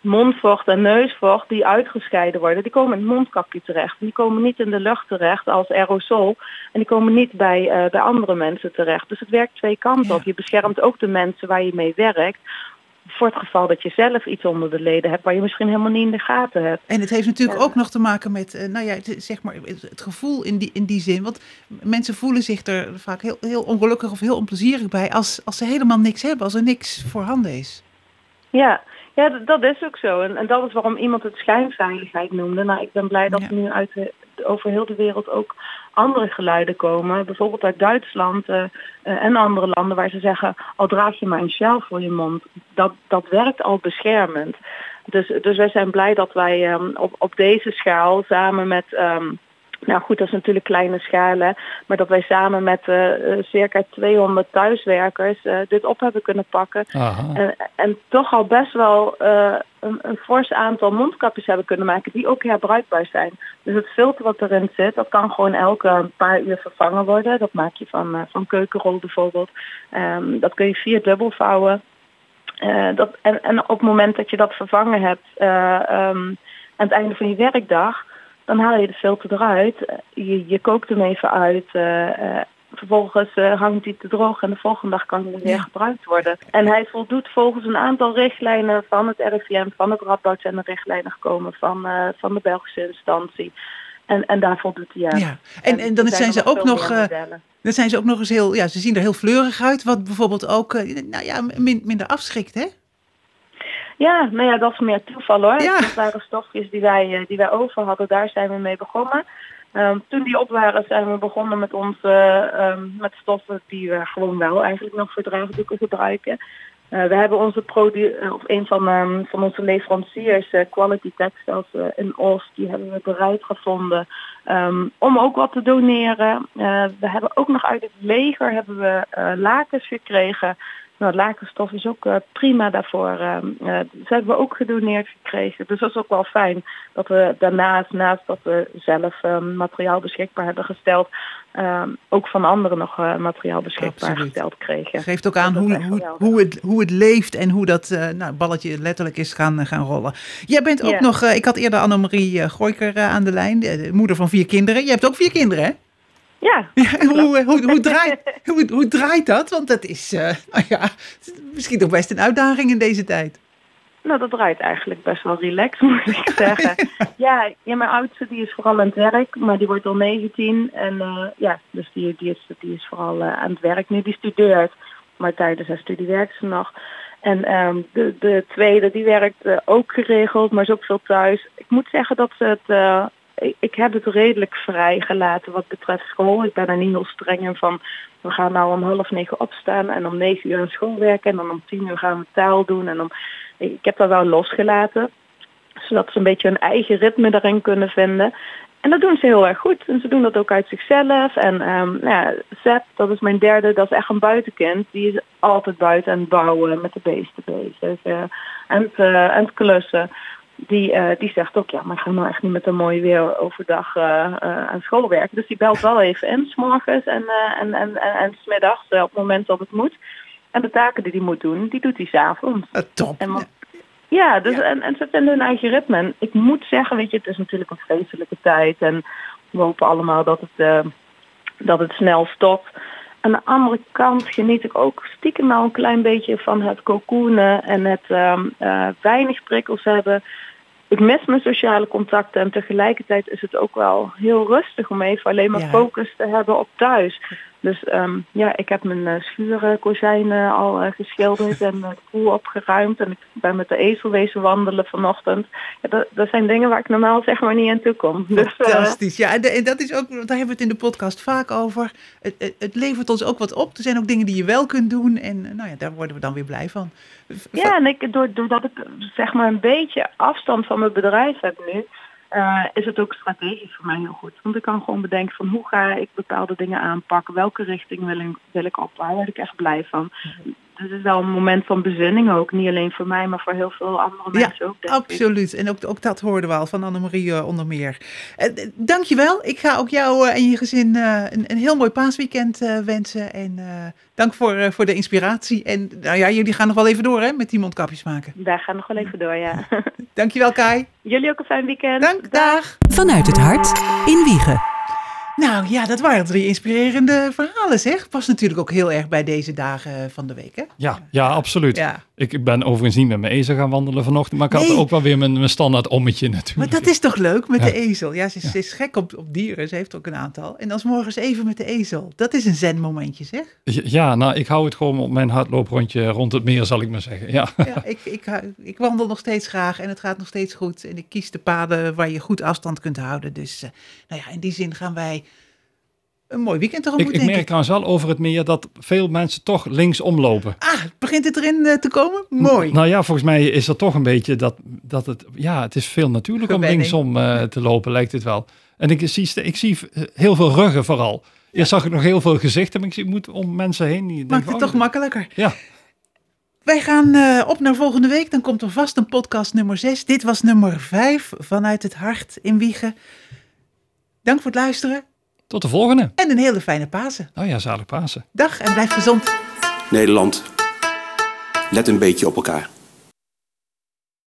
Speaker 10: mondvocht en neusvocht die uitgescheiden worden, die komen in het mondkapje terecht. Die komen niet in de lucht terecht als aerosol en die komen niet bij, uh, bij andere mensen terecht. Dus het werkt twee kanten op. Je beschermt ook de mensen waar je mee werkt, voor het geval dat je zelf iets onder de leden hebt waar je misschien helemaal niet in de gaten hebt.
Speaker 2: En het heeft natuurlijk ja. ook nog te maken met, uh, nou ja, het, zeg maar, het gevoel in die, in die zin. Want mensen voelen zich er vaak heel, heel ongelukkig of heel onplezierig bij als, als ze helemaal niks hebben, als er niks voorhanden is.
Speaker 10: Ja, ja dat is ook zo. En, en dat is waarom iemand het schijnveiligheid noemde. Nou, ik ben blij dat ja. nu uit de, over heel de wereld ook andere geluiden komen. Bijvoorbeeld uit Duitsland uh, uh, en andere landen waar ze zeggen, al draag je maar een sjaal voor je mond. Dat, dat werkt al beschermend. Dus, dus wij zijn blij dat wij um, op, op deze schaal samen met... Um, nou goed, dat is natuurlijk kleine schalen, maar dat wij samen met uh, circa 200 thuiswerkers uh, dit op hebben kunnen pakken. En, en, toch al best wel uh, een, een fors aantal mondkapjes hebben kunnen maken die ook herbruikbaar zijn. Dus het filter wat erin zit, dat kan gewoon elke paar uur vervangen worden. Dat maak je van, van keukenrol bijvoorbeeld. Um, dat kun je vier dubbel vouwen. dat, en, en op het moment dat je dat vervangen hebt um, aan het einde van je werkdag, dan haal je de filter eruit. Je, je kookt hem even uit. Uh, uh, vervolgens uh, hangt hij te droog en de volgende dag kan hij weer ja. gebruikt worden. En hij voldoet volgens een aantal richtlijnen van het RIVM, van het Radboud zijn de richtlijnen gekomen van, van de Belgische instantie. En, en daar voldoet hij aan.
Speaker 2: Ja. En, en, en dan zijn, ze ook nog. Dan zijn ze ook nog eens heel, ja, ze zien er heel fleurig uit, wat bijvoorbeeld ook, nou ja, min, minder afschrikt, hè?
Speaker 10: Ja, nou ja, dat is meer toeval hoor. Ja. Dat waren stofjes die wij, die wij over hadden, daar zijn we mee begonnen. Um, toen die op waren zijn we begonnen met onze um, met stoffen die we gewoon wel eigenlijk nog voor draagdoeken gebruiken. Uh, we hebben onze produ of een van, um, van onze leveranciers, Quality Textiles in Oost, die hebben we bereid gevonden om ook wat te doneren. we hebben ook nog uit het leger hebben we lakens gekregen nou, lakenstof is ook uh, prima daarvoor. Uh, uh, dat hebben we ook gedoneerd gekregen. Dus dat is ook wel fijn dat we daarnaast, naast dat we zelf materiaal beschikbaar hebben gesteld, ook van anderen nog materiaal beschikbaar Absoluut. gesteld kregen.
Speaker 2: Geeft ook aan hoe, hoe, hoe, het, hoe het leeft en hoe dat nou, balletje letterlijk is gaan, gaan rollen. Jij bent ook nog, ik had eerder Annemarie Gooiker aan de lijn, de moeder van vier kinderen. Je hebt ook vier kinderen, hè?
Speaker 10: Ja.
Speaker 2: ja hoe, hoe, hoe, draait, <laughs> hoe, hoe draait dat? Want dat is uh, nou <laughs> ja, misschien toch best een uitdaging in deze tijd.
Speaker 10: Nou, dat draait eigenlijk best wel relaxed, <laughs> moet ik zeggen. ja, ja, mijn oudste die is vooral aan het werk, maar die wordt al 19. En uh, ja, dus die, die, is, die is vooral uh, aan het werk nu. Die studeert, maar tijdens haar studie werkt ze nog. En um, de, de tweede, die werkt uh, ook geregeld, maar is ook veel thuis. Ik moet zeggen dat ze het ik heb het redelijk vrijgelaten wat betreft school. Ik ben er niet heel streng in van we gaan nou om half negen opstaan en om negen uur aan school werken en dan om tien uur gaan we taal doen. En om, ik heb dat wel losgelaten, zodat ze een beetje hun eigen ritme erin kunnen vinden. En dat doen ze heel erg goed. En ze doen dat ook uit zichzelf. En nou ja, Seb, dat is mijn derde, dat is echt een buitenkind. Die is altijd buiten aan het bouwen, met de beesten bezig. eh, en, eh, en het klussen. Die, eh, die zegt ook, ja, maar ik ga nou echt niet met een mooi weer overdag eh, eh, aan school werken. Dus die belt wel even in, s morgens en, en, en, en, en smiddags op het moment dat het moet. En de taken die hij moet doen, die doet hij s'avonds.
Speaker 2: top.
Speaker 10: En ja, dus En, en ze vinden hun eigen ritme. En ik moet zeggen, weet je, het is natuurlijk een vreselijke tijd. En we hopen allemaal dat het, dat het snel stopt. Aan de andere kant geniet ik ook stiekem wel een klein beetje van het cocoonen en het ehm, eh, weinig prikkels hebben. Ik mis mijn sociale contacten en tegelijkertijd is het ook wel heel rustig om even alleen maar
Speaker 2: Ja.
Speaker 10: focus te hebben op thuis. Dus ehm, ja, ik heb mijn uh, schuurkozijnen al eh, geschilderd en de poel opgeruimd. En ik ben met de ezel wezen wandelen vanochtend. Ja, dat, dat zijn dingen waar ik normaal zeg maar niet aan toe kom. Dus, eh,
Speaker 2: Fantastisch. Ja, en dat is ook, daar hebben we het in de podcast vaak over. Het, het, het levert ons ook wat op. Er zijn ook dingen die je wel kunt doen. En eh, nou ja, daar worden we dan weer blij van.
Speaker 10: Ja, en ik, door- doordat ik zeg maar een beetje afstand van mijn bedrijf heb nu, eh, is het ook strategisch voor mij heel goed. Want ik kan gewoon bedenken van hoe ga ik bepaalde dingen aanpakken, welke richting wil ik, wil ik op, waar word ik echt blij van. Dus het is wel een moment van bezinning ook, niet alleen voor mij, maar voor heel veel andere mensen ook. denk ik.
Speaker 2: Absoluut. En ook, ook dat hoorden we al van Annemarie eh, onder meer. Eh, d- dankjewel. Ik ga ook jou eh, en je gezin eh, een, een heel mooi paasweekend eh, wensen. En eh, dank voor, eh, voor de inspiratie. En nou ja, jullie gaan nog wel even door hè, met die mondkapjes maken.
Speaker 10: Daar gaan we nog wel even door, ja. <laughs>
Speaker 2: Dankjewel Kai.
Speaker 10: Jullie ook een fijn weekend.
Speaker 2: Dank, dag.
Speaker 1: Vanuit het hart in Wiegen.
Speaker 2: Nou ja, dat waren drie inspirerende verhalen zeg. Past natuurlijk ook heel erg bij deze dagen van de week hè.
Speaker 6: Ja, ja absoluut.
Speaker 2: Ja.
Speaker 6: Ik ben overigens niet met mijn ezel gaan wandelen vanochtend, maar ik had ook wel weer mijn, mijn standaard ommetje natuurlijk.
Speaker 2: Maar dat is toch leuk met
Speaker 6: Ja.
Speaker 2: de ezel? Ja, ze is, ze is gek op, op dieren. Ze heeft ook een aantal. En dan morgens even met de ezel. Dat is een zen-momentje, zeg.
Speaker 6: Ja, nou, ik hou het gewoon op mijn hardlooprondje rond het meer, zal ik maar zeggen. Ja.
Speaker 2: Ja, ik, ik, hou- ik wandel nog steeds graag en het gaat nog steeds goed. En ik kies de paden waar je goed afstand kunt houden. Dus eh, nou ja, in die zin gaan wij een mooi weekend tegemoet,
Speaker 6: Ik, ik merk
Speaker 2: ik.
Speaker 6: trouwens wel over het meer dat veel mensen toch linksom lopen.
Speaker 2: Ah, begint het erin eh, te komen? Mooi.
Speaker 6: Nou ja, volgens mij is er toch een beetje dat, dat het, ja, het is veel natuurlijker om linksom eh, te lopen, lijkt het wel. En ik zie, ik zie heel veel ruggen vooral. Eerst zag ik nog heel veel gezichten, maar ik zie, moet om mensen heen. Die denken
Speaker 2: Maakt het toch
Speaker 6: oh,
Speaker 2: makkelijker.
Speaker 6: Ja.
Speaker 2: Wij gaan eh, op naar volgende week. Dan komt er vast een podcast nummer 6. Dit was nummer 5 vanuit het hart in Wiegen. Dank voor het luisteren
Speaker 6: Tot de volgende.
Speaker 2: en een hele fijne Pasen.
Speaker 6: Oh ja, zalig Pasen.
Speaker 2: Dag en blijf gezond.
Speaker 5: Nederland, let een beetje op elkaar.